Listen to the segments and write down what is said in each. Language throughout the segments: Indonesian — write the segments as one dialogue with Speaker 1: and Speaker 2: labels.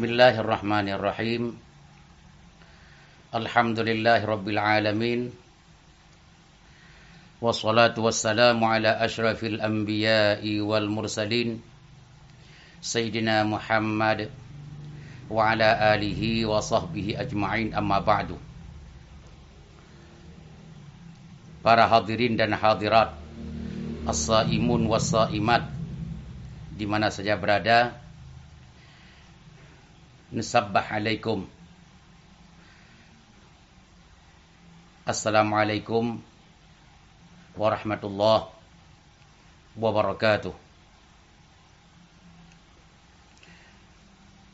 Speaker 1: Bismillahirrahmanirrahim. Alhamdulillahi rabbil alamin. Wassalatu wassalamu ala asyrafil anbiya'i wal mursalin. Sayyidina Muhammad wa ala alihi wa sahbihi ajma'in amma ba'du. Para hadirin dan hadirat, as-saimun was-saimat di mana saja berada, Nasabbah alaikum. Assalamualaikum warahmatullahi wabarakatuh.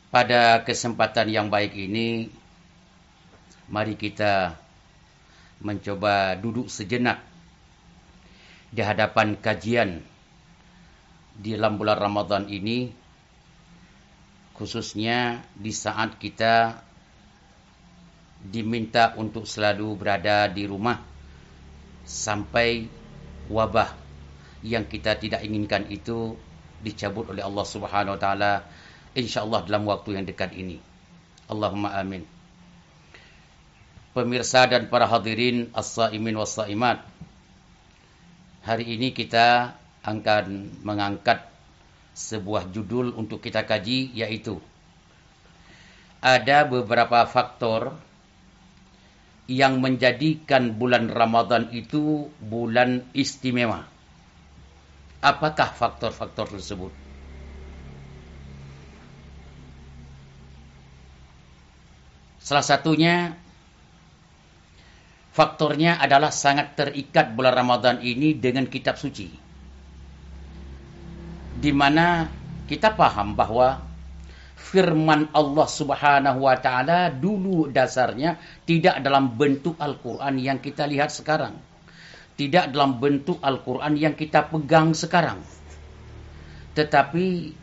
Speaker 1: Pada kesempatan yang baik ini, mari kita mencoba duduk sejenak di hadapan kajian di dalam bulan Ramadan ini khususnya di saat kita diminta untuk selalu berada di rumah sampai wabah yang kita tidak inginkan itu dicabut oleh Allah Subhanahu wa taala insyaallah dalam waktu yang dekat ini. Allahumma amin. Pemirsa dan para hadirin as-saimin was-saimat. Hari ini kita akan mengangkat sebuah judul untuk kita kaji yaitu ada beberapa faktor yang menjadikan bulan Ramadan itu bulan istimewa. Apakah faktor-faktor tersebut? Salah satunya faktornya adalah sangat terikat bulan Ramadan ini dengan kitab suci di mana kita paham bahwa firman Allah Subhanahu wa taala dulu dasarnya tidak dalam bentuk Al-Qur'an yang kita lihat sekarang. Tidak dalam bentuk Al-Qur'an yang kita pegang sekarang. Tetapi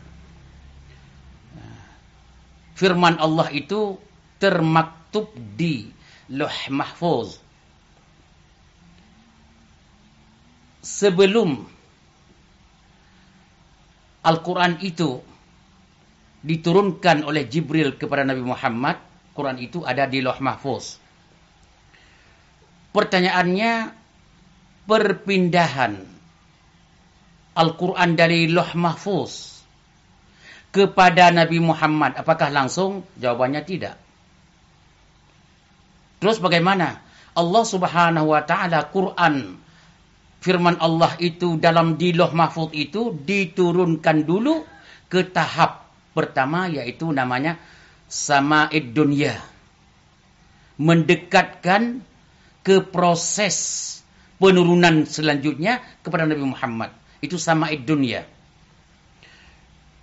Speaker 1: firman Allah itu termaktub di Lauh Mahfuz. Sebelum Al-Quran itu diturunkan oleh Jibril kepada Nabi Muhammad, Quran itu ada di Loh Mahfuz. Pertanyaannya, perpindahan Al-Quran dari Loh Mahfuz kepada Nabi Muhammad, apakah langsung? Jawabannya tidak. Terus bagaimana? Allah subhanahu wa ta'ala Quran firman Allah itu dalam di loh mahfud itu diturunkan dulu ke tahap pertama yaitu namanya sama'id dunya. Mendekatkan ke proses penurunan selanjutnya kepada Nabi Muhammad. Itu sama'id dunya.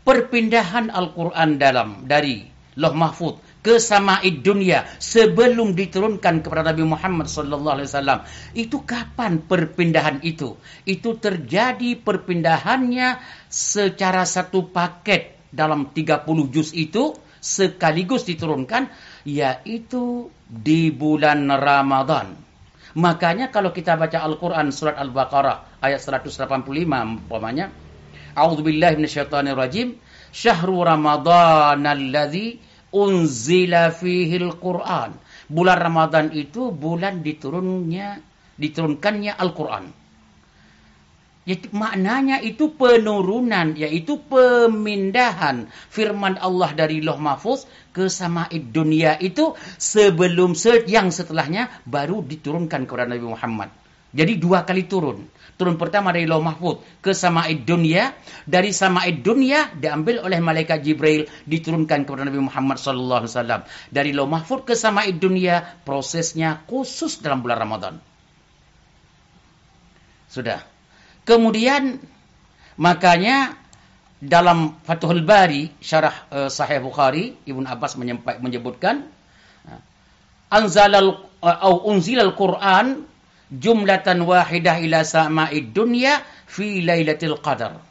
Speaker 1: Perpindahan Al-Quran dalam dari loh mahfud ke sama'id dunia sebelum diturunkan kepada Nabi Muhammad sallallahu alaihi wasallam. Itu kapan perpindahan itu? Itu terjadi perpindahannya secara satu paket dalam 30 juz itu sekaligus diturunkan yaitu di bulan Ramadan. Makanya kalau kita baca Al-Qur'an surat Al-Baqarah ayat 185 umpamanya, A'udzubillahi minasyaitonirrajim, Syahrul Ramadan alladzi unzila fihil Quran. Bulan Ramadan itu bulan diturunnya diturunkannya Al-Quran. Jadi maknanya itu penurunan, yaitu pemindahan firman Allah dari Loh Mahfuz ke Sama'id Dunia itu sebelum yang setelahnya baru diturunkan kepada Nabi Muhammad. Jadi dua kali turun. Turun pertama dari Lauh Mahfud ke Sama'id Dunia. Dari Sama'id Dunia diambil oleh malaikat Jibril diturunkan kepada Nabi Muhammad sallallahu alaihi wasallam. Dari Lauh Mahfud ke Sama'id Dunia prosesnya khusus dalam bulan Ramadan. Sudah. Kemudian makanya dalam Fathul Bari syarah uh, Sahih Bukhari Ibnu Abbas menyebutkan anzalal uh, au unzilal Quran jumlatan wahidah ila sama'id dunya fi lailatul qadar.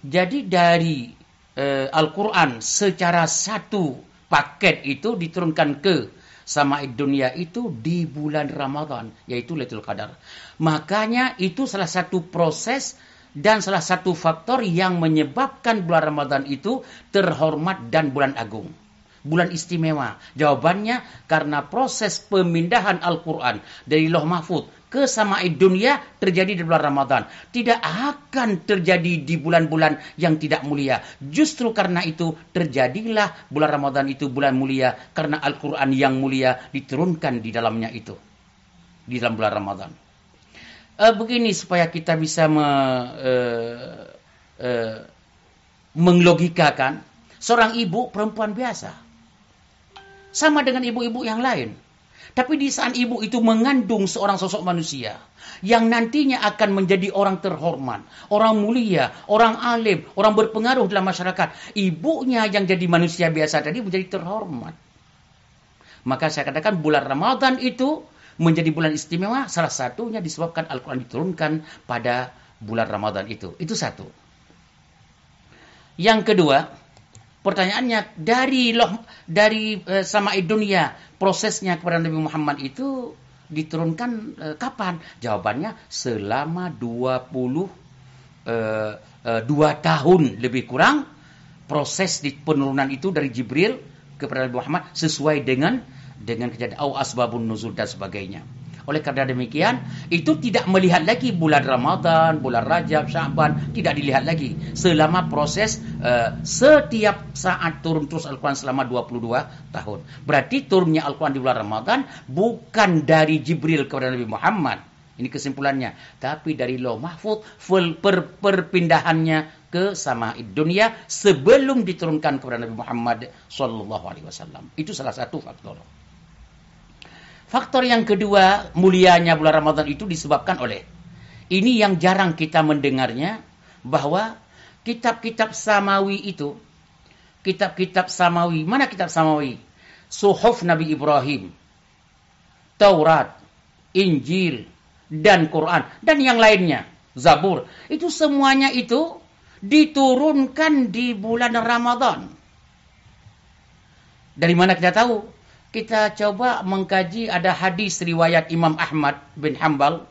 Speaker 1: Jadi dari uh, Al-Qur'an secara satu paket itu diturunkan ke sama'id dunia itu di bulan Ramadan yaitu Lailatul Qadar. Makanya itu salah satu proses dan salah satu faktor yang menyebabkan bulan Ramadan itu terhormat dan bulan agung. Bulan istimewa. Jawabannya karena proses pemindahan Al-Quran dari Loh Mahfud ke Sama'id Dunia terjadi di bulan Ramadan. Tidak akan terjadi di bulan-bulan yang tidak mulia. Justru karena itu terjadilah bulan Ramadan itu bulan mulia. Karena Al-Quran yang mulia diturunkan di dalamnya itu. Di dalam bulan Ramadan uh, begini supaya kita bisa me, uh, uh, menglogikakan seorang ibu perempuan biasa sama dengan ibu-ibu yang lain. Tapi di saat ibu itu mengandung seorang sosok manusia yang nantinya akan menjadi orang terhormat, orang mulia, orang alim, orang berpengaruh dalam masyarakat. Ibunya yang jadi manusia biasa tadi menjadi terhormat. Maka saya katakan bulan Ramadan itu menjadi bulan istimewa salah satunya disebabkan Al-Quran diturunkan pada bulan Ramadan itu. Itu satu. Yang kedua, pertanyaannya dari loh dari e, sama dunia prosesnya kepada Nabi Muhammad itu diturunkan e, kapan? Jawabannya selama 20 e, e, dua tahun lebih kurang proses di penurunan itu dari Jibril kepada Nabi Muhammad sesuai dengan dengan kejadian au asbabun nuzul dan sebagainya. Oleh karena demikian, itu tidak melihat lagi bulan Ramadan, bulan Rajab, Syaban, tidak dilihat lagi. Selama proses uh, setiap saat turun terus Al-Quran selama 22 tahun. Berarti turunnya Al-Quran di bulan Ramadan bukan dari Jibril kepada Nabi Muhammad. Ini kesimpulannya. Tapi dari Loh Mahfud, per perpindahannya ke sama dunia sebelum diturunkan kepada Nabi Muhammad Sallallahu Alaihi Wasallam. Itu salah satu faktor. Faktor yang kedua, mulianya bulan Ramadan itu disebabkan oleh ini yang jarang kita mendengarnya bahwa kitab-kitab samawi itu kitab-kitab samawi, mana kitab samawi? Suhuf Nabi Ibrahim, Taurat, Injil, dan Quran dan yang lainnya, Zabur. Itu semuanya itu diturunkan di bulan Ramadan. Dari mana kita tahu? Kita coba mengkaji ada hadis riwayat Imam Ahmad bin Hanbal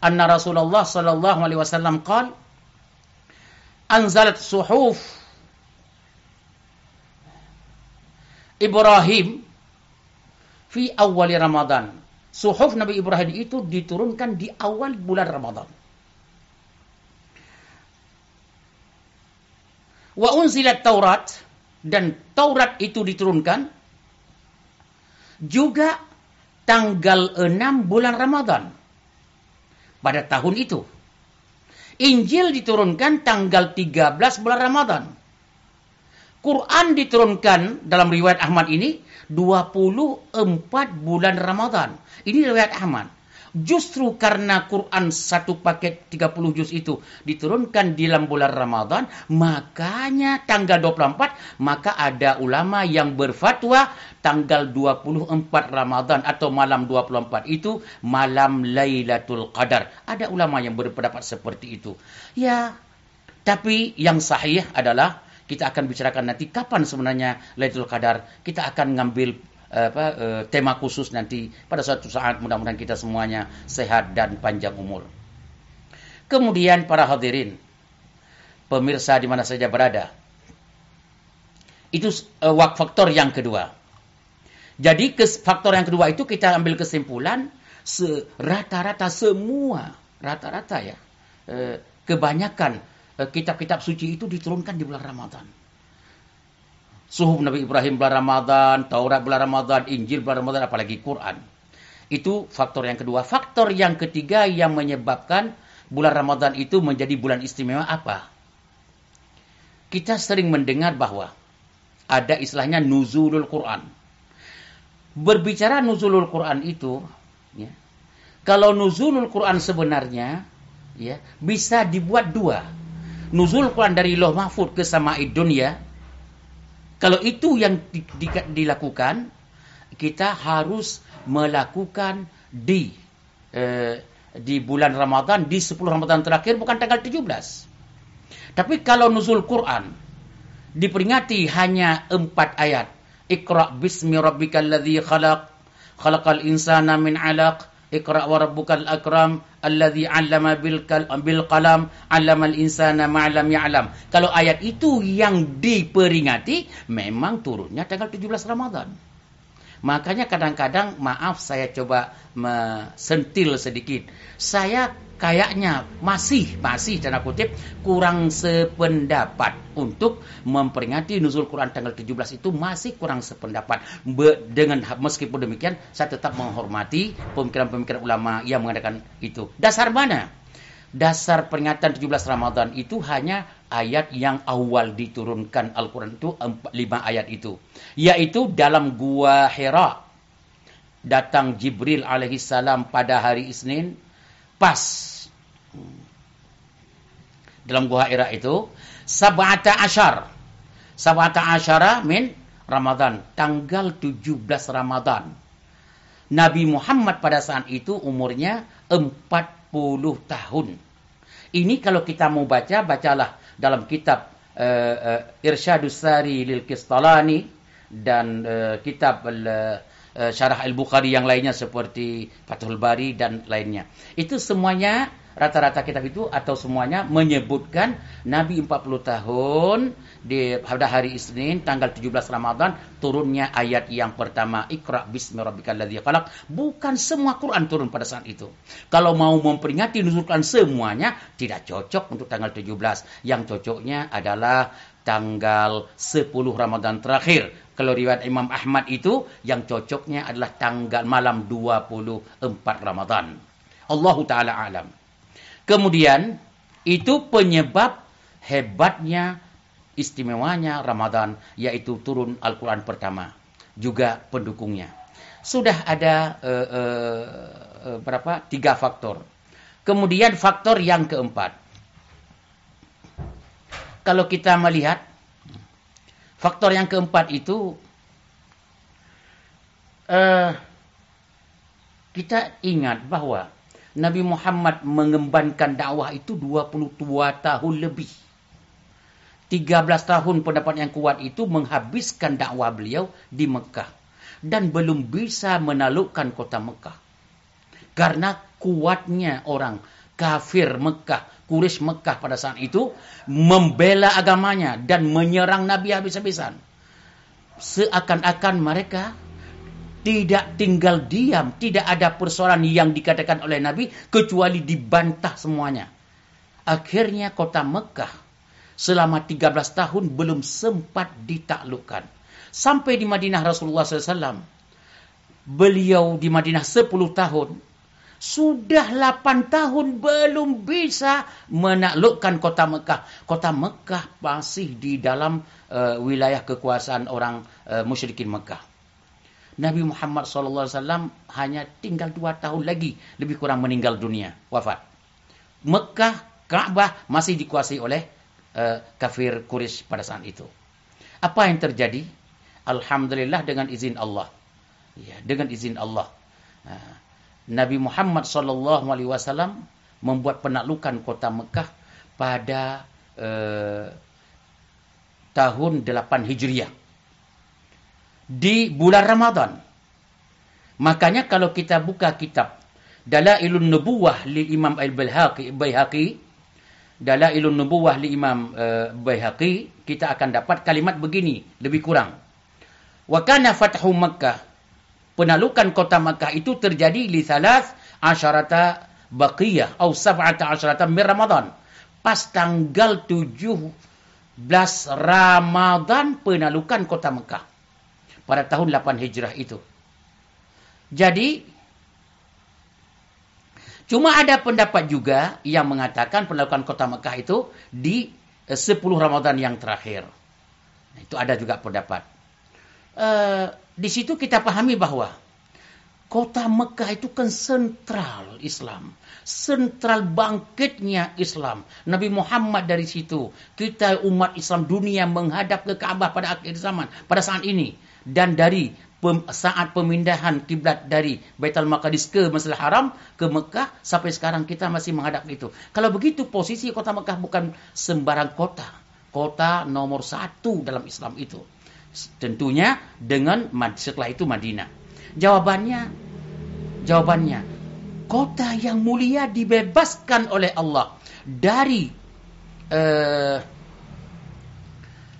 Speaker 1: anna Rasulullah sallallahu alaihi wasallam qala anzalat suhuf Ibrahim fi awal Ramadan. Suhuf Nabi Ibrahim itu diturunkan di awal bulan Ramadan. Wa unzilat Taurat dan Taurat itu diturunkan juga tanggal 6 bulan Ramadan pada tahun itu. Injil diturunkan tanggal 13 bulan Ramadan. Quran diturunkan dalam riwayat Ahmad ini 24 bulan Ramadan. Ini riwayat Ahmad. Justru karena Quran satu paket 30 juz itu diturunkan di dalam bulan Ramadan, makanya tanggal 24, maka ada ulama yang berfatwa tanggal 24 Ramadan atau malam 24 itu malam Lailatul Qadar. Ada ulama yang berpendapat seperti itu. Ya, tapi yang sahih adalah kita akan bicarakan nanti kapan sebenarnya Lailatul Qadar. Kita akan ngambil apa uh, tema khusus nanti pada suatu saat mudah-mudahan kita semuanya sehat dan panjang umur. Kemudian para hadirin, pemirsa di mana saja berada. Itu uh, faktor yang kedua. Jadi faktor yang kedua itu kita ambil kesimpulan rata-rata semua rata-rata ya uh, kebanyakan kitab-kitab suci itu diturunkan di bulan Ramadan suhuf Nabi Ibrahim bulan Ramadan, Taurat bulan Ramadan, Injil bulan Ramadan, apalagi Quran. Itu faktor yang kedua. Faktor yang ketiga yang menyebabkan bulan Ramadan itu menjadi bulan istimewa apa? Kita sering mendengar bahwa ada istilahnya nuzulul Quran. Berbicara nuzulul Quran itu, ya, kalau nuzulul Quran sebenarnya ya bisa dibuat dua. Nuzul Quran dari Loh Mahfud ke Sama'id Dunia kalau itu yang di, di, dilakukan, kita harus melakukan di eh, di bulan Ramadan, di 10 Ramadan terakhir, bukan tanggal 17. Tapi kalau nuzul Quran, diperingati hanya empat ayat. Iqra' bismi rabbikal ladzi khalaq, khalaqal insana min alaq, Iqra wa rabbukal akram alladhi 'allama bil, bil qalam 'allama al insana ma lam ya'lam. Kalau ayat itu yang diperingati memang turunnya tanggal 17 Ramadan. Makanya kadang-kadang maaf saya coba sentil sedikit. Saya kayaknya masih masih tanda kutip kurang sependapat. Untuk memperingati nuzul Quran tanggal 17 itu masih kurang sependapat. Be, dengan meskipun demikian saya tetap menghormati pemikiran-pemikiran ulama yang mengadakan itu. Dasar mana? Dasar peringatan 17 Ramadan itu hanya ayat yang awal diturunkan Al-Quran itu lima ayat itu. Yaitu dalam gua Hira. Datang Jibril alaihi salam pada hari Isnin pas dalam gua Hira itu sab'ata asyar. Sab'ata asyara min Ramadan. Tanggal 17 Ramadan. Nabi Muhammad pada saat itu umurnya 40 tahun. Ini kalau kita mau baca bacalah dalam kitab uh, uh, Irsyadus Sari lil Kistalani dan uh, kitab uh, Syarah Al-Bukhari yang lainnya seperti Fathul Bari dan lainnya. Itu semuanya rata-rata kitab itu atau semuanya menyebutkan Nabi 40 tahun di pada hari Isnin tanggal 17 Ramadan turunnya ayat yang pertama Iqra bismi ladzi khalaq. Bukan semua Quran turun pada saat itu. Kalau mau memperingati nuzulkan semuanya tidak cocok untuk tanggal 17 yang cocoknya adalah tanggal 10 Ramadan terakhir. Kalau riwayat Imam Ahmad itu yang cocoknya adalah tanggal malam 24 Ramadan. Allah taala alam Kemudian itu penyebab hebatnya istimewanya Ramadan yaitu turun Al-Quran pertama juga pendukungnya. Sudah ada uh, uh, berapa? Tiga faktor. Kemudian faktor yang keempat. Kalau kita melihat faktor yang keempat itu uh, kita ingat bahwa Nabi Muhammad mengembankan dakwah itu 22 tahun lebih. 13 tahun pendapat yang kuat itu menghabiskan dakwah beliau di Mekah. Dan belum bisa menaklukkan kota Mekah. Karena kuatnya orang kafir Mekah, Quraisy Mekah pada saat itu membela agamanya dan menyerang Nabi habis-habisan. Seakan-akan mereka tidak tinggal diam, tidak ada persoalan yang dikatakan oleh Nabi kecuali dibantah semuanya. Akhirnya kota Mekah selama 13 tahun belum sempat ditaklukkan. Sampai di Madinah Rasulullah SAW, beliau di Madinah 10 tahun, sudah 8 tahun belum bisa menaklukkan kota Mekah. Kota Mekah masih di dalam uh, wilayah kekuasaan orang uh, musyrikin Mekah. Nabi Muhammad SAW hanya tinggal dua tahun lagi lebih kurang meninggal dunia, wafat. Mekah, Ka'bah masih dikuasai oleh uh, kafir Quraisy pada saat itu. Apa yang terjadi? Alhamdulillah dengan izin Allah. Ya, dengan izin Allah. Uh, Nabi Muhammad SAW membuat penaklukan kota Mekah pada uh, tahun 8 Hijriah di bulan Ramadan. Makanya kalau kita buka kitab Dalailun Nubuwah li Imam Al-Baihaqi, Baihaqi, Dalailun Nubuwah li Imam uh, Baihaqi, kita akan dapat kalimat begini, lebih kurang. Wa kana fathu Makkah. Penaklukan kota Makkah itu terjadi li salas asyarata baqiyah atau sab'ata asyarata min Ramadan. Pas tanggal 17 Ramadan penaklukan kota Mekah pada tahun 8 Hijrah itu. Jadi cuma ada pendapat juga yang mengatakan penolakan kota Mekah itu di 10 eh, Ramadan yang terakhir. Nah, itu ada juga pendapat. Uh, di situ kita pahami bahwa kota Mekah itu kan sentral Islam. Sentral bangkitnya Islam. Nabi Muhammad dari situ. Kita umat Islam dunia menghadap ke Ka'bah pada akhir zaman. Pada saat ini dan dari pem, saat pemindahan kiblat dari Baitul Maqdis ke Masjidil Haram ke Mekah sampai sekarang kita masih menghadap itu. Kalau begitu posisi kota Mekah bukan sembarang kota, kota nomor satu dalam Islam itu. Tentunya dengan setelah itu Madinah. Jawabannya, jawabannya kota yang mulia dibebaskan oleh Allah dari uh,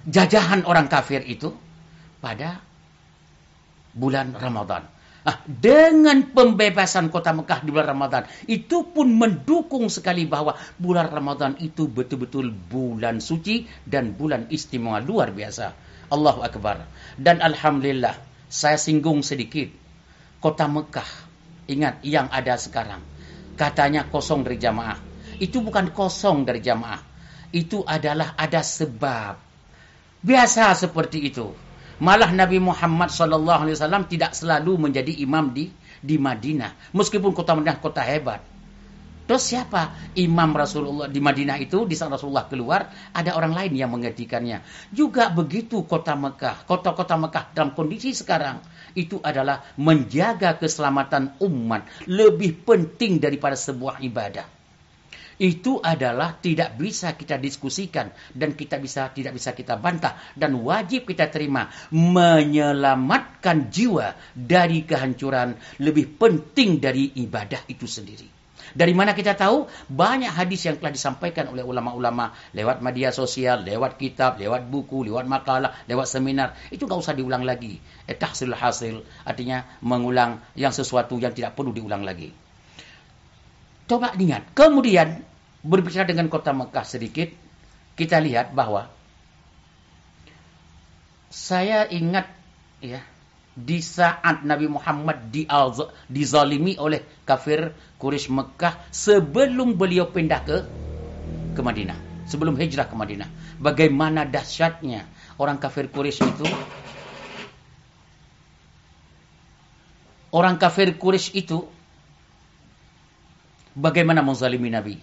Speaker 1: jajahan orang kafir itu pada bulan Ramadan. Nah, dengan pembebasan kota Mekah di bulan Ramadan, itu pun mendukung sekali bahwa bulan Ramadan itu betul-betul bulan suci dan bulan istimewa luar biasa. Allahu Akbar. Dan Alhamdulillah, saya singgung sedikit. Kota Mekah, ingat yang ada sekarang. Katanya kosong dari jamaah. Itu bukan kosong dari jamaah. Itu adalah ada sebab. Biasa seperti itu. Malah Nabi Muhammad SAW tidak selalu menjadi imam di di Madinah. Meskipun kota Madinah kota hebat. Terus siapa imam Rasulullah di Madinah itu di saat Rasulullah keluar ada orang lain yang mengertikannya. Juga begitu kota Mekah, kota-kota Mekah dalam kondisi sekarang itu adalah menjaga keselamatan umat lebih penting daripada sebuah ibadah itu adalah tidak bisa kita diskusikan dan kita bisa tidak bisa kita bantah dan wajib kita terima menyelamatkan jiwa dari kehancuran lebih penting dari ibadah itu sendiri. Dari mana kita tahu? Banyak hadis yang telah disampaikan oleh ulama-ulama lewat media sosial, lewat kitab, lewat buku, lewat makalah, lewat seminar. Itu nggak usah diulang lagi. Eh, tahsil hasil artinya mengulang yang sesuatu yang tidak perlu diulang lagi. Coba ingat. Kemudian berbicara dengan kota Mekah sedikit, kita lihat bahwa saya ingat ya di saat Nabi Muhammad dizalimi oleh kafir Quraisy Mekah sebelum beliau pindah ke ke Madinah, sebelum hijrah ke Madinah. Bagaimana dahsyatnya orang kafir Quraisy itu Orang kafir Quraisy itu bagaimana menzalimi Nabi.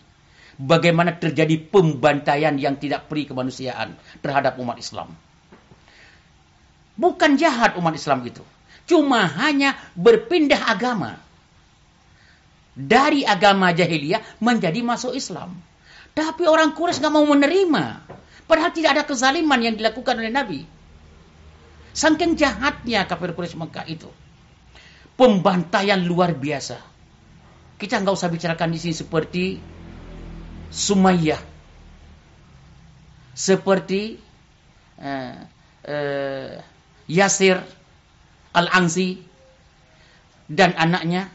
Speaker 1: Bagaimana terjadi pembantaian yang tidak peri kemanusiaan terhadap umat Islam. Bukan jahat umat Islam itu. Cuma hanya berpindah agama. Dari agama jahiliyah menjadi masuk Islam. Tapi orang Quraisy nggak mau menerima. Padahal tidak ada kezaliman yang dilakukan oleh Nabi. Saking jahatnya kafir Quraisy Mekah itu. Pembantaian luar biasa. Kita nggak usah bicarakan di sini seperti Sumayyah. Seperti uh, uh, Yasir Al-Angsi dan anaknya.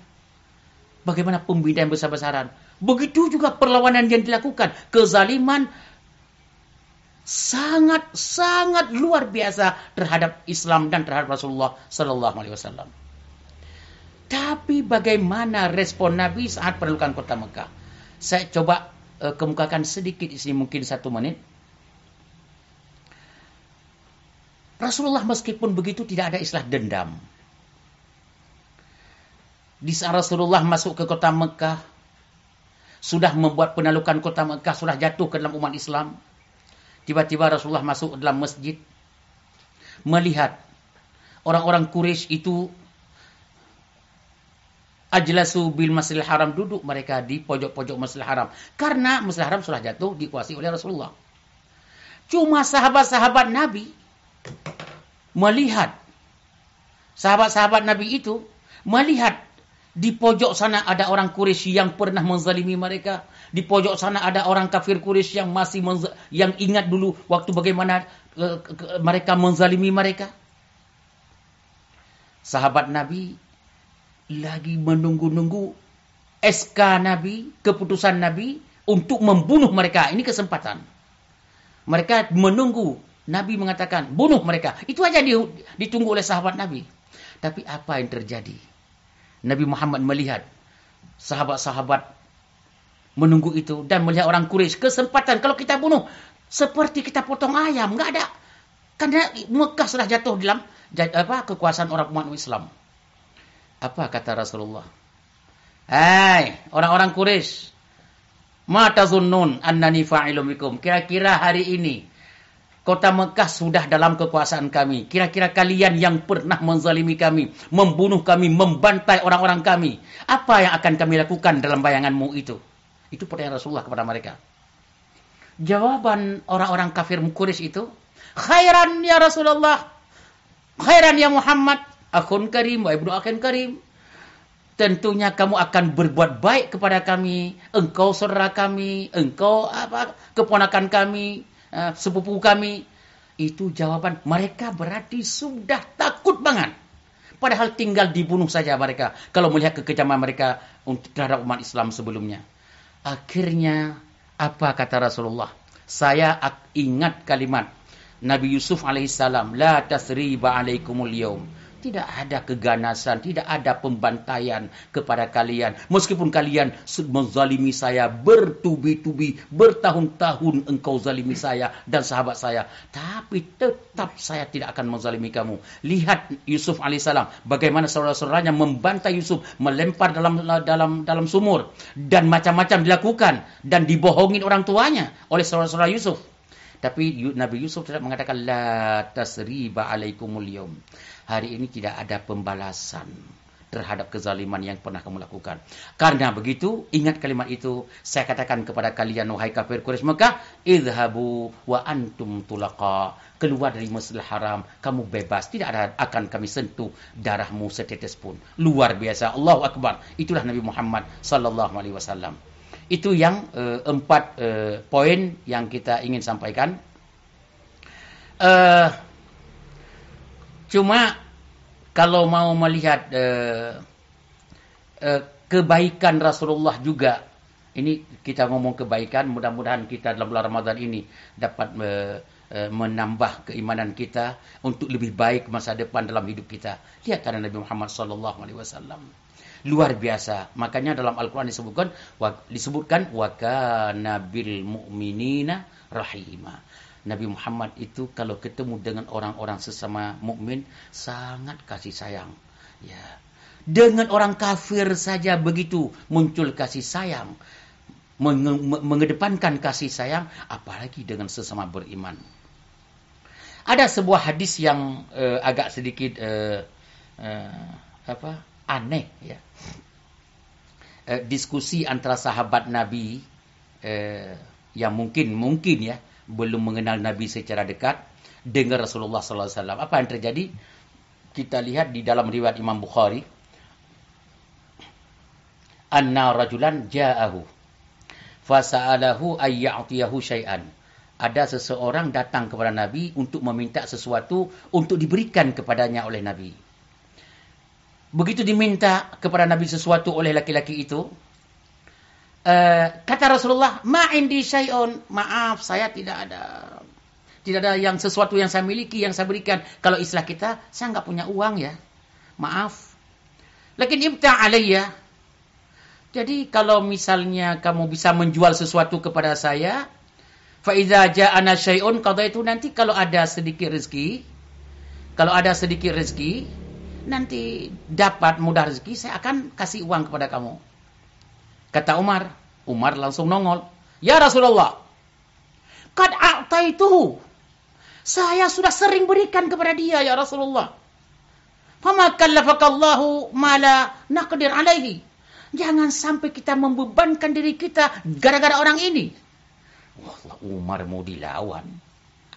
Speaker 1: Bagaimana pembinaan besar-besaran. Begitu juga perlawanan yang dilakukan. Kezaliman sangat-sangat luar biasa terhadap Islam dan terhadap Rasulullah Sallallahu Alaihi Wasallam. Tapi bagaimana respon Nabi saat perlukan kota Mekah? Saya coba uh, kemukakan sedikit di sini mungkin satu menit. Rasulullah meskipun begitu tidak ada istilah dendam. Di saat Rasulullah masuk ke kota Mekah, sudah membuat penaklukan kota Mekah, sudah jatuh ke dalam umat Islam. Tiba-tiba Rasulullah masuk dalam masjid, melihat orang-orang Quraisy itu ajlasu bil Masjidil Haram duduk mereka di pojok-pojok Masjidil Haram karena Masjidil Haram sudah jatuh dikuasai oleh Rasulullah. Cuma sahabat-sahabat Nabi melihat sahabat-sahabat Nabi itu melihat di pojok sana ada orang Quraisy yang pernah menzalimi mereka. Di pojok sana ada orang kafir Quraisy yang masih yang ingat dulu waktu bagaimana uh, mereka menzalimi mereka. Sahabat Nabi lagi menunggu-nunggu SK Nabi, keputusan Nabi untuk membunuh mereka. Ini kesempatan. Mereka menunggu. Nabi mengatakan, bunuh mereka. Itu aja ditunggu oleh sahabat Nabi. Tapi apa yang terjadi? Nabi Muhammad melihat sahabat-sahabat menunggu itu dan melihat orang Quraisy kesempatan kalau kita bunuh seperti kita potong ayam nggak ada karena Mekah sudah jatuh dalam apa kekuasaan orang umat Islam apa kata Rasulullah? Hai, orang-orang Quraisy. Mata zunnun annani fa'ilum. Kira-kira hari ini kota Mekah sudah dalam kekuasaan kami. Kira-kira kalian yang pernah menzalimi kami, membunuh kami, membantai orang-orang kami, apa yang akan kami lakukan dalam bayanganmu itu? Itu pertanyaan Rasulullah kepada mereka. Jawaban orang-orang kafir Quraisy itu, khairan ya Rasulullah. Khairan ya Muhammad akhun karim wa ibnu akhin karim. tentunya kamu akan berbuat baik kepada kami, engkau saudara kami, engkau apa keponakan kami, uh, sepupu kami. Itu jawaban mereka berarti sudah takut banget. Padahal tinggal dibunuh saja mereka kalau melihat kekejaman mereka untuk terhadap umat Islam sebelumnya. Akhirnya apa kata Rasulullah? Saya ingat kalimat Nabi Yusuf alaihissalam, la tasriba alaikumul yaum tidak ada keganasan, tidak ada pembantaian kepada kalian. Meskipun kalian menzalimi saya bertubi-tubi, bertahun-tahun engkau zalimi saya dan sahabat saya. Tapi tetap saya tidak akan menzalimi kamu. Lihat Yusuf alaihissalam, bagaimana saudara-saudaranya membantai Yusuf, melempar dalam dalam dalam sumur dan macam-macam dilakukan dan dibohongin orang tuanya oleh saudara-saudara Yusuf. Tapi Nabi Yusuf tidak mengatakan la tasriba alaikumul yawm hari ini tidak ada pembalasan terhadap kezaliman yang pernah kamu lakukan. Karena begitu, ingat kalimat itu, saya katakan kepada kalian, wahai kafir Quraisy Mekah, idhabu wa antum tulaqa. Keluar dari Masjidil Haram, kamu bebas. Tidak ada akan kami sentuh darahmu setetes pun. Luar biasa. Allahu Akbar. Itulah Nabi Muhammad sallallahu alaihi wasallam. Itu yang uh, empat uh, poin yang kita ingin sampaikan. Uh, Cuma kalau mau melihat uh, uh, kebaikan Rasulullah juga, ini kita ngomong kebaikan, mudah-mudahan kita dalam bulan Ramadan ini dapat uh, uh, menambah keimanan kita untuk lebih baik masa depan dalam hidup kita. Lihat karena Nabi Muhammad sallallahu alaihi wasallam luar biasa. Makanya dalam Al-Qur'an disebutkan disebutkan wa kana bil mu'minina rahima. Nabi Muhammad itu kalau ketemu dengan orang-orang sesama mukmin sangat kasih sayang. Ya. Dengan orang kafir saja begitu muncul kasih sayang. mengedepankan kasih sayang apalagi dengan sesama beriman. Ada sebuah hadis yang uh, agak sedikit uh, uh, apa? aneh ya. Uh, diskusi antara sahabat Nabi uh, yang mungkin mungkin ya belum mengenal Nabi secara dekat dengan Rasulullah wasallam. Apa yang terjadi? Kita lihat di dalam riwayat Imam Bukhari. Anna rajulan ja'ahu fasa'alahu ayya'tiyahu syai'an. Ada seseorang datang kepada Nabi untuk meminta sesuatu untuk diberikan kepadanya oleh Nabi. Begitu diminta kepada Nabi sesuatu oleh laki-laki itu, Uh, kata Rasulullah, ma'indi syai'un. Maaf, saya tidak ada tidak ada yang sesuatu yang saya miliki yang saya berikan. Kalau istilah kita, saya nggak punya uang ya. Maaf. Lakin ibta alayya. Jadi kalau misalnya kamu bisa menjual sesuatu kepada saya, fa idza ja'ana syai'un itu nanti kalau ada sedikit rezeki, kalau ada sedikit rezeki, nanti dapat mudah rezeki, saya akan kasih uang kepada kamu. Kata Umar. Umar langsung nongol. Ya Rasulullah. Kad a'taituhu. Saya sudah sering berikan kepada dia ya Rasulullah. Fama kallafakallahu mala naqdir alaihi. Jangan sampai kita membebankan diri kita gara-gara orang ini. Wah, Umar mau dilawan.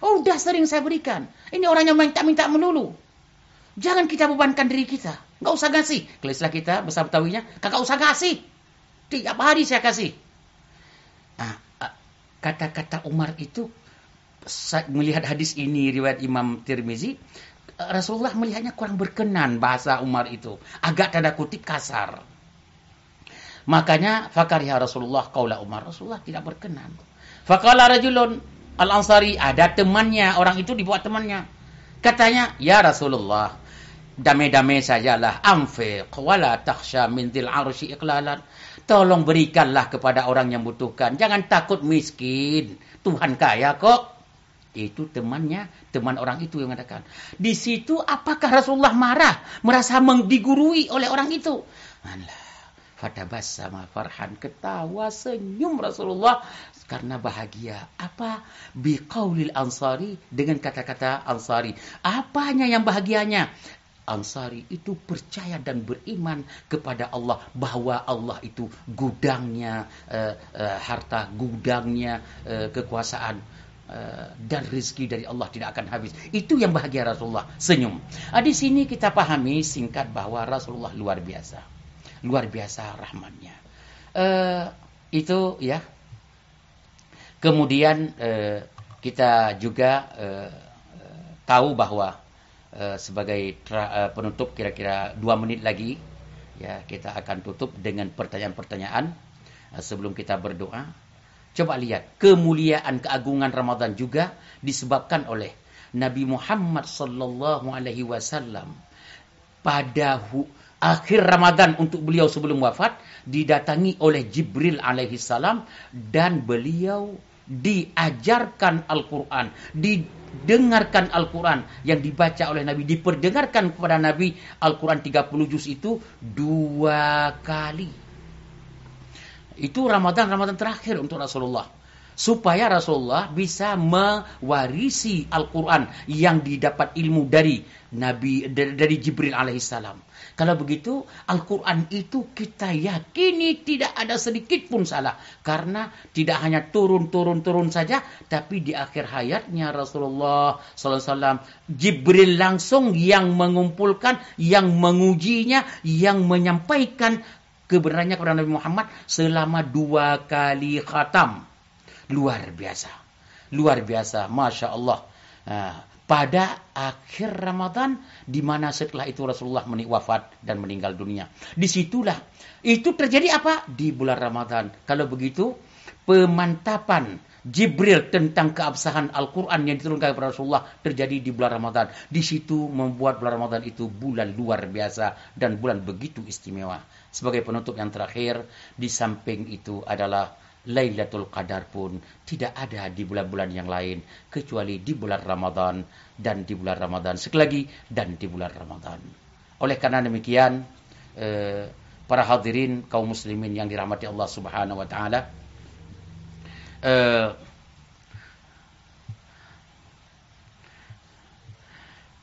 Speaker 1: Oh, udah sering saya berikan. Ini orang yang minta-minta melulu. Jangan kita bebankan diri kita. Enggak usah ngasih. Kalau istilah kita, besar betawinya, kakak usah ngasih. Tiap hari saya kasih. Nah, kata-kata Umar itu melihat hadis ini riwayat Imam Tirmizi Rasulullah melihatnya kurang berkenan bahasa Umar itu. Agak tanda kutip kasar. Makanya fakariha Rasulullah kaula Umar. Rasulullah tidak berkenan. Fakala rajulun al ansari ada temannya orang itu dibuat temannya. Katanya ya Rasulullah damai-damai sajalah amfiq wala takhsha min dil arshi iqlalan Tolong berikanlah kepada orang yang butuhkan. Jangan takut miskin. Tuhan kaya kok. Itu temannya, teman orang itu yang mengatakan. Di situ apakah Rasulullah marah? Merasa digurui oleh orang itu? Allah. sama farhan. Ketawa, senyum Rasulullah. Karena bahagia. Apa? Biqaulil ansari. Dengan kata-kata ansari. Apanya yang bahagianya? Ansari itu percaya dan beriman kepada Allah bahwa Allah itu gudangnya uh, uh, harta, gudangnya uh, kekuasaan dan rezeki dari Allah tidak akan habis. Itu yang bahagia Rasulullah senyum. Uh, di sini kita pahami singkat bahwa Rasulullah luar biasa. luar biasa rahmatnya. Uh, itu ya. Kemudian uh, kita juga uh, tahu bahwa uh, sebagai uh, penutup kira-kira dua menit lagi ya kita akan tutup dengan pertanyaan-pertanyaan uh, sebelum kita berdoa. Coba lihat kemuliaan keagungan Ramadan juga disebabkan oleh Nabi Muhammad sallallahu alaihi wasallam pada akhir Ramadan untuk beliau sebelum wafat didatangi oleh Jibril alaihi salam dan beliau diajarkan Al-Qur'an, didengarkan Al-Qur'an yang dibaca oleh Nabi, diperdengarkan kepada Nabi Al-Qur'an 30 juz itu dua kali. Itu Ramadan Ramadan terakhir untuk Rasulullah supaya Rasulullah bisa mewarisi Al-Quran yang didapat ilmu dari Nabi dari Jibril alaihissalam. Kalau begitu Al-Quran itu kita yakini tidak ada sedikit pun salah karena tidak hanya turun-turun-turun saja, tapi di akhir hayatnya Rasulullah SAW Jibril langsung yang mengumpulkan, yang mengujinya, yang menyampaikan kebenarannya kepada Nabi Muhammad selama dua kali khatam. Luar biasa. Luar biasa. Masya Allah. Nah, pada akhir Ramadan, di mana setelah itu Rasulullah wafat dan meninggal dunia. Di situlah. Itu terjadi apa? Di bulan Ramadan. Kalau begitu, pemantapan Jibril tentang keabsahan Al-Quran yang diturunkan kepada Rasulullah terjadi di bulan Ramadan. Di situ membuat bulan Ramadan itu bulan luar biasa dan bulan begitu istimewa. Sebagai penutup yang terakhir, di samping itu adalah Lailatul Qadar pun tidak ada di bulan-bulan yang lain kecuali di bulan Ramadan dan di bulan Ramadan sekali lagi dan di bulan Ramadan. Oleh karena demikian eh, para hadirin kaum muslimin yang dirahmati Allah Subhanahu wa taala eh,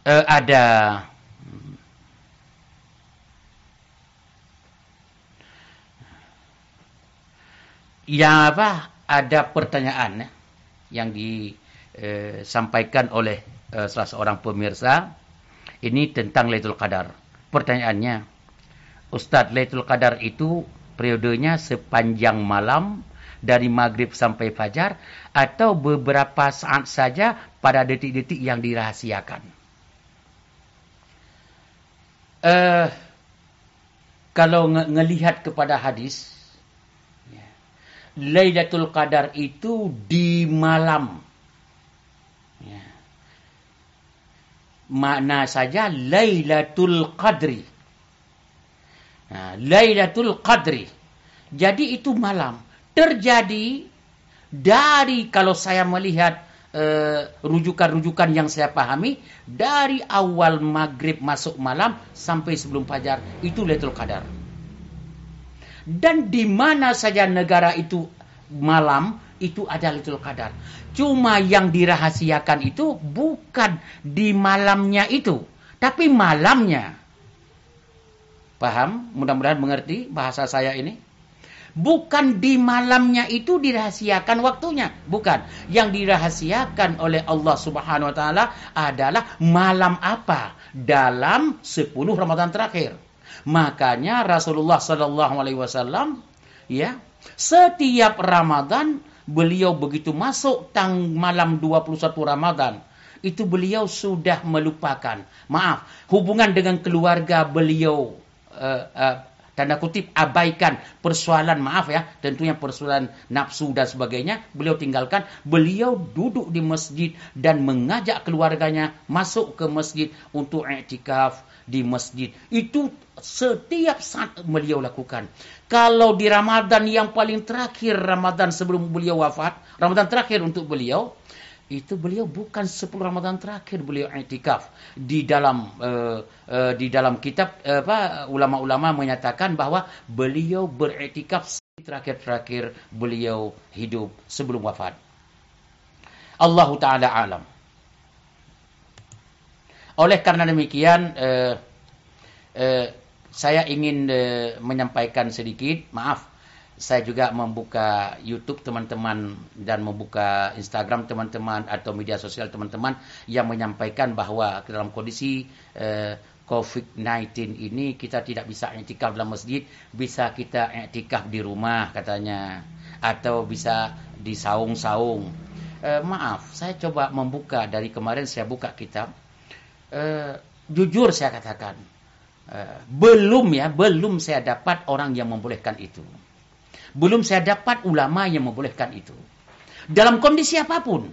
Speaker 1: eh, ada yang apa ada pertanyaan ya, yang disampaikan eh, oleh eh, salah seorang pemirsa ini tentang Lailatul Qadar. Pertanyaannya, Ustadz Lailatul Qadar itu periodenya sepanjang malam dari maghrib sampai fajar atau beberapa saat saja pada detik-detik yang dirahasiakan. Uh, kalau ng ngelihat kepada hadis Lailatul Qadar itu di malam. Ya. Makna saja Lailatul Qadri. Nah, Lailatul Qadri. Jadi itu malam. Terjadi dari kalau saya melihat eh, rujukan-rujukan yang saya pahami dari awal maghrib masuk malam sampai sebelum fajar itu Lailatul Qadar. Dan di mana saja negara itu malam, itu ada Lailatul Qadar. Cuma yang dirahasiakan itu bukan di malamnya itu, tapi malamnya. Paham? Mudah-mudahan mengerti bahasa saya ini. Bukan di malamnya itu dirahasiakan waktunya. Bukan. Yang dirahasiakan oleh Allah subhanahu wa ta'ala adalah malam apa? Dalam 10 Ramadan terakhir. Makanya Rasulullah Shallallahu Alaihi Wasallam ya setiap Ramadan beliau begitu masuk tang malam 21 Ramadan itu beliau sudah melupakan. Maaf hubungan dengan keluarga beliau uh, uh, tanda kutip abaikan persoalan maaf ya tentunya persoalan nafsu dan sebagainya beliau tinggalkan. Beliau duduk di masjid dan mengajak keluarganya masuk ke masjid untuk i'tikaf di masjid. Itu setiap saat beliau lakukan. Kalau di Ramadan yang paling terakhir, Ramadan sebelum beliau wafat, Ramadan terakhir untuk beliau, itu beliau bukan 10 Ramadan terakhir beliau i'tikaf di dalam uh, uh, di dalam kitab uh, apa ulama-ulama menyatakan bahwa beliau beriktikaf terakhir-terakhir beliau hidup sebelum wafat. Allah taala alam. Oleh karena demikian, eh, eh, saya ingin eh, menyampaikan sedikit, maaf, saya juga membuka YouTube teman-teman dan membuka Instagram teman-teman atau media sosial teman-teman yang menyampaikan bahwa dalam kondisi eh, COVID-19 ini kita tidak bisa iktikaf dalam masjid, bisa kita iktikaf di rumah katanya atau bisa di saung-saung. E, maaf, saya coba membuka dari kemarin saya buka kitab. E, jujur saya katakan, e, belum ya, belum saya dapat orang yang membolehkan itu. Belum saya dapat ulama yang membolehkan itu. Dalam kondisi apa pun.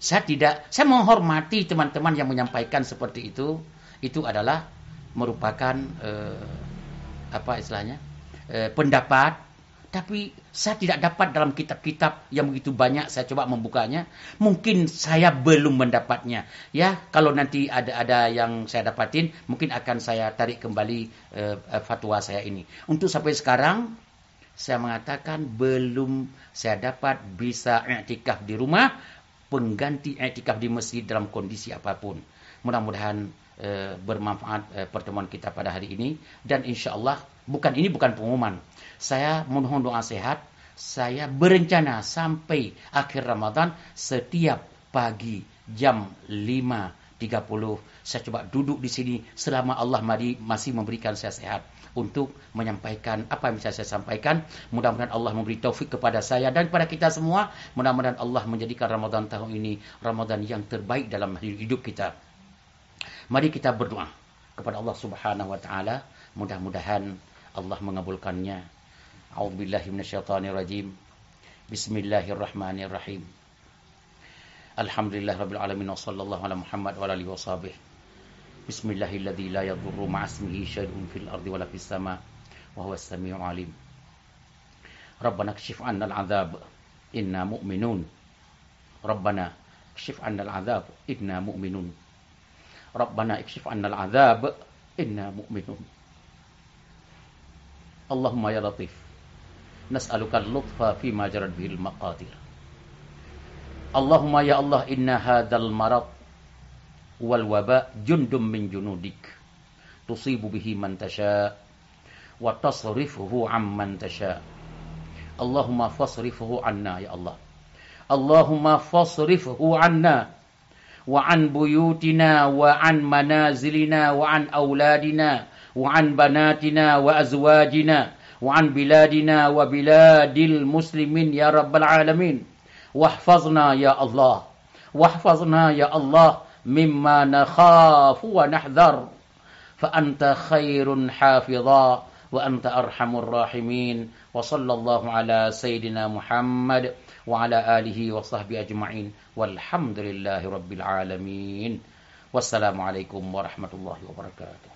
Speaker 1: Saya tidak, saya menghormati teman-teman yang menyampaikan seperti itu itu adalah merupakan eh, apa istilahnya eh, pendapat tapi saya tidak dapat dalam kitab-kitab yang begitu banyak saya coba membukanya. Mungkin saya belum mendapatnya. Ya kalau nanti ada ada yang saya dapatin mungkin akan saya tarik kembali eh fatwa saya ini. Untuk sampai sekarang saya mengatakan belum saya dapat bisa i'tikaf di rumah pengganti i'tikaf di masjid dalam kondisi apa pun mudah-mudahan Eh, bermanfaat eh, pertemuan kita pada hari ini dan insya Allah bukan ini bukan pengumuman. Saya mohon doa sehat. Saya berencana sampai akhir Ramadan setiap pagi jam 5.30 saya coba duduk di sini selama Allah masih memberikan saya sehat untuk menyampaikan apa yang bisa saya sampaikan. Mudah-mudahan Allah memberi taufik kepada saya dan kepada kita semua. Mudah-mudahan Allah menjadikan Ramadan tahun ini Ramadan yang terbaik dalam hidup kita. Mari kita berdoa kepada Allah Subhanahu wa taala, mudah-mudahan Allah mengabulkannya. A'udzubillahi minasyaitonirrajim. Bismillahirrahmanirrahim. Alhamdulillah rabbil alamin wa sallallahu ala Muhammad wa alihi washabih. Bismillahilladzi la yadurru ma'asmihi syai'un fil ardi wala fis sama wa huwas samiul alim. Rabbana kshif 'anna al'adzab inna mu'minun. Rabbana kshif 'anna al'adzab inna mu'minun. Rabbana ikshif anna al-azab inna mu'minun. Allahumma ya latif. Nas'aluka al-lutfa fima jarad bihil maqadir. Allahumma ya Allah inna hadal marad wal waba jundum min junudik. Tusibu bihi man tasha wa tasrifuhu amman tasha. Allahumma fasrifuhu anna ya Allah. Allahumma fasrifuhu anna وعن بيوتنا وعن منازلنا وعن أولادنا وعن بناتنا وأزواجنا وعن بلادنا وبلاد المسلمين يا رب العالمين. واحفظنا يا الله. واحفظنا يا الله مما نخاف ونحذر. فأنت خير حافظا وأنت أرحم الراحمين. وصلى الله على سيدنا محمد وعلى آله وصحبه أجمعين والحمد لله رب العالمين والسلام عليكم ورحمة الله وبركاته.